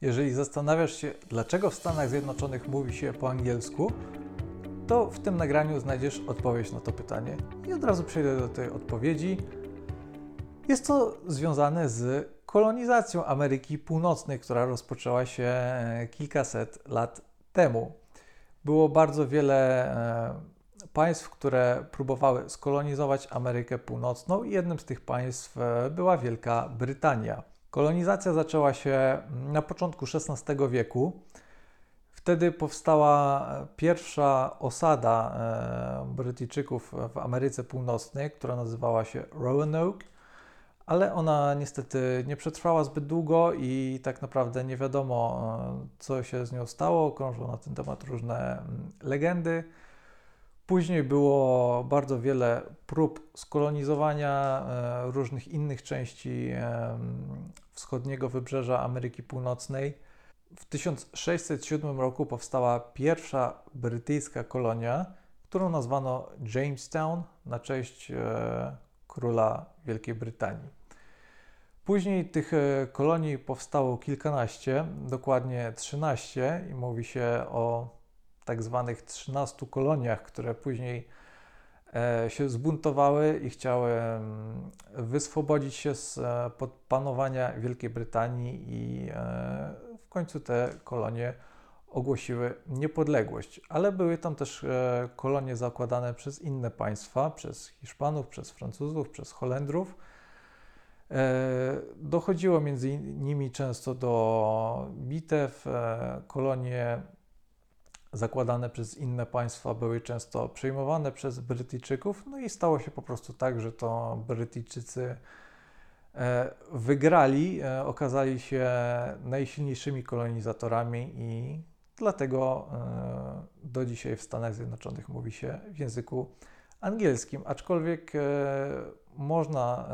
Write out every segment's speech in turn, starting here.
Jeżeli zastanawiasz się, dlaczego w Stanach Zjednoczonych mówi się po angielsku, to w tym nagraniu znajdziesz odpowiedź na to pytanie i od razu przejdę do tej odpowiedzi. Jest to związane z kolonizacją Ameryki Północnej, która rozpoczęła się e, kilkaset lat temu. Było bardzo wiele e, państw, które próbowały skolonizować Amerykę Północną, i jednym z tych państw e, była Wielka Brytania. Kolonizacja zaczęła się na początku XVI wieku. Wtedy powstała pierwsza osada Brytyjczyków w Ameryce Północnej, która nazywała się Roanoke ale ona niestety nie przetrwała zbyt długo i tak naprawdę nie wiadomo, e, co się z nią stało. Krążą na ten temat różne mm, legendy. Później było bardzo wiele prób skolonizowania e, różnych innych części e, wschodniego wybrzeża Ameryki Północnej. W 1607 roku powstała pierwsza brytyjska kolonia, którą nazwano Jamestown na cześć króla Wielkiej Brytanii. Później tych e, kolonii powstało kilkanaście, dokładnie 13 i mówi się o tak zwanych 13 koloniach, które później e, się zbuntowały i chciały wyswobodzić się z e, panowania Wielkiej Brytanii i w końcu te kolonie ogłosiły niepodległość, ale były tam też kolonie zakładane przez inne państwa, przez Hiszpanów, przez Francuzów, przez Holendrów E, dochodziło między nimi często do bitew. E, kolonie zakładane przez inne państwa były często przejmowane przez Brytyjczyków, no i stało się po prostu tak, że to Brytyjczycy e, wygrali, okazali się najsilniejszymi kolonizatorami i dlatego do dzisiaj w Stanach Zjednoczonych mówi się w języku angielskim, aczkolwiek można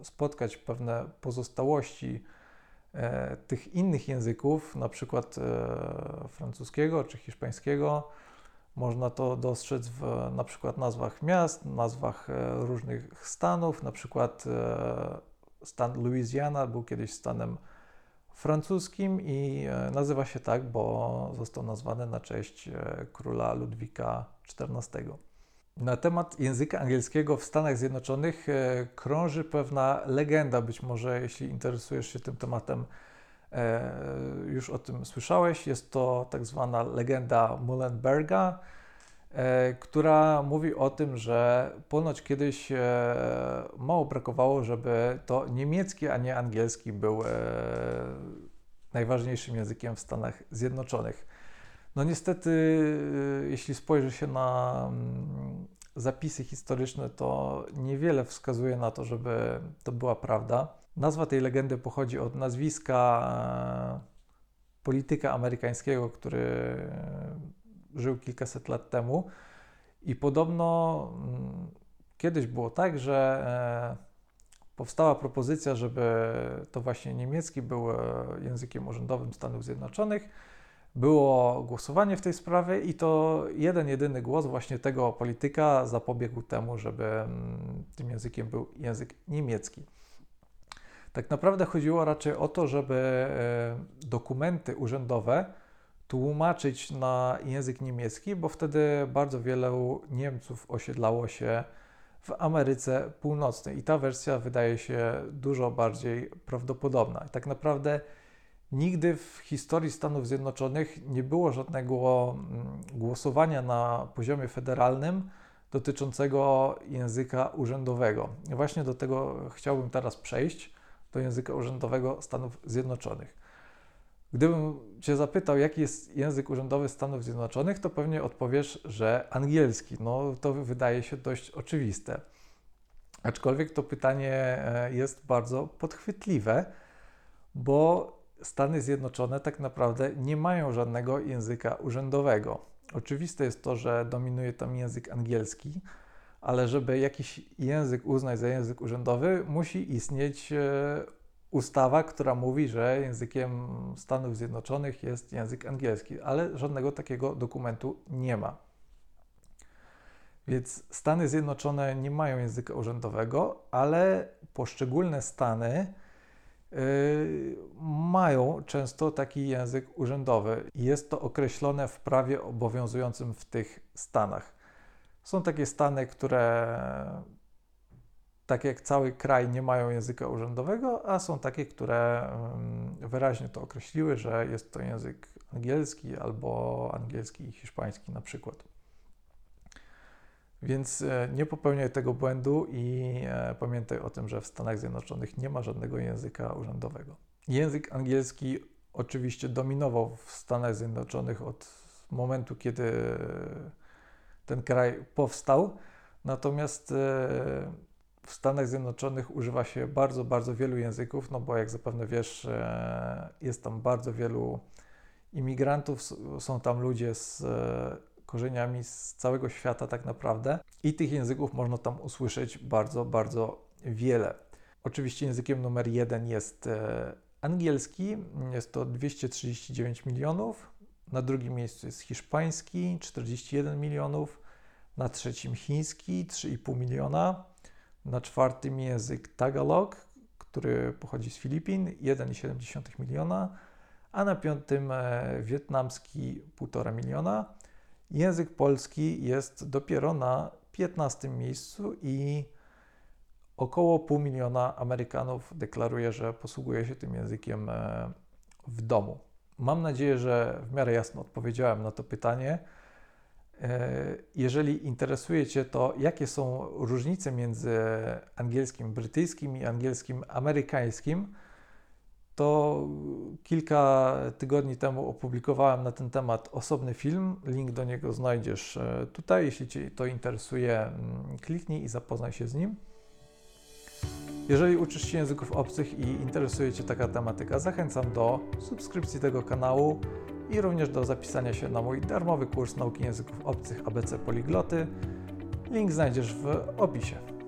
e, spotkać pewne pozostałości e, tych innych języków, na przykład e, francuskiego czy hiszpańskiego. Można to dostrzec w na przykład nazwach miast, nazwach różnych stanów, na przykład stan Louisiana był kiedyś stanem francuskim i nazywa się tak, bo został nazwany na cześć króla Ludwika XIV. Na temat języka angielskiego w Stanach Zjednoczonych e, krąży pewna legenda. Być może, jeśli interesujesz się tym tematem, e, już o tym słyszałeś. Jest to tak zwana legenda Muhlenberga, e, która mówi o tym, że ponoć kiedyś mało brakowało, żeby to niemiecki, a nie angielski był najważniejszym językiem w Stanach Zjednoczonych. No niestety, y, jeśli spojrzy się na mm, zapisy historyczne, to niewiele wskazuje na to, żeby to była prawda. Nazwa tej legendy pochodzi od nazwiska e, polityka amerykańskiego, który żył kilkaset lat temu. I podobno mm, kiedyś było tak, że e, powstała propozycja, żeby to właśnie niemiecki był e, językiem urzędowym Stanów Zjednoczonych było głosowanie w tej sprawie i to jeden, jedyny głos właśnie tego polityka zapobiegł temu, żeby mm, tym językiem był język niemiecki. Tak naprawdę chodziło raczej o to, żeby e, dokumenty urzędowe tłumaczyć na język niemiecki, bo wtedy bardzo wielu Niemców osiedlało się w Ameryce Północnej i ta wersja wydaje się dużo bardziej prawdopodobna. tak naprawdę Nigdy w historii Stanów Zjednoczonych nie było żadnego mm, głosowania na poziomie federalnym dotyczącego języka urzędowego. Właśnie do tego chciałbym teraz przejść, do języka urzędowego Stanów Zjednoczonych. Gdybym Cię zapytał, jaki jest język urzędowy Stanów Zjednoczonych, to pewnie odpowiesz, że angielski. No to wydaje się dość oczywiste. Aczkolwiek to pytanie e, jest bardzo podchwytliwe, bo Stany Zjednoczone tak naprawdę nie mają żadnego języka urzędowego. Oczywiste jest to, że dominuje tam język angielski, ale żeby jakiś język uznać za język urzędowy, musi istnieć e, ustawa, która mówi, że językiem Stanów Zjednoczonych jest język angielski, ale żadnego takiego dokumentu nie ma. Więc Stany Zjednoczone nie mają języka urzędowego, ale poszczególne stany mają często taki język urzędowy. Jest to określone w prawie obowiązującym w tych stanach. Są takie stany, które tak jak cały kraj nie mają języka urzędowego, a są takie, które wyraźnie to określiły, że jest to język angielski albo angielski i hiszpański na przykład. Więc e, nie popełniaj tego błędu i e, pamiętaj o tym, że w Stanach Zjednoczonych nie ma żadnego języka urzędowego. Język angielski oczywiście dominował w Stanach Zjednoczonych od momentu, kiedy ten kraj powstał, natomiast e, w Stanach Zjednoczonych używa się bardzo, bardzo wielu języków, no bo jak zapewne wiesz, jest tam bardzo wielu imigrantów, są tam ludzie z korzeniami z całego świata tak naprawdę. I tych języków można tam usłyszeć bardzo, bardzo wiele. Oczywiście językiem numer jeden jest e, angielski, jest to 239 milionów, na drugim miejscu jest hiszpański, 41 milionów, na trzecim chiński, 3,5 miliona, na czwartym język Tagalog, który pochodzi z Filipin, 1,7 miliona, a na piątym e, wietnamski 1,5 miliona. Język polski jest dopiero na 15 miejscu i około pół miliona Amerykanów deklaruje, że posługuje się tym językiem e, w domu. Mam nadzieję, że w miarę jasno odpowiedziałem na to pytanie. E, jeżeli interesuje Cię to, jakie są różnice między angielskim brytyjskim i angielskim amerykańskim, to kilka tygodni temu opublikowałem na ten temat osobny film. Link do niego znajdziesz e, tutaj. Jeśli Cię to interesuje, mm, kliknij i zapoznaj się z nim. Jeżeli uczysz się języków obcych i interesuje Cię taka tematyka, zachęcam do subskrypcji tego kanału i również do zapisania się na mój darmowy kurs nauki języków obcych ABC Poligloty. Link znajdziesz w opisie.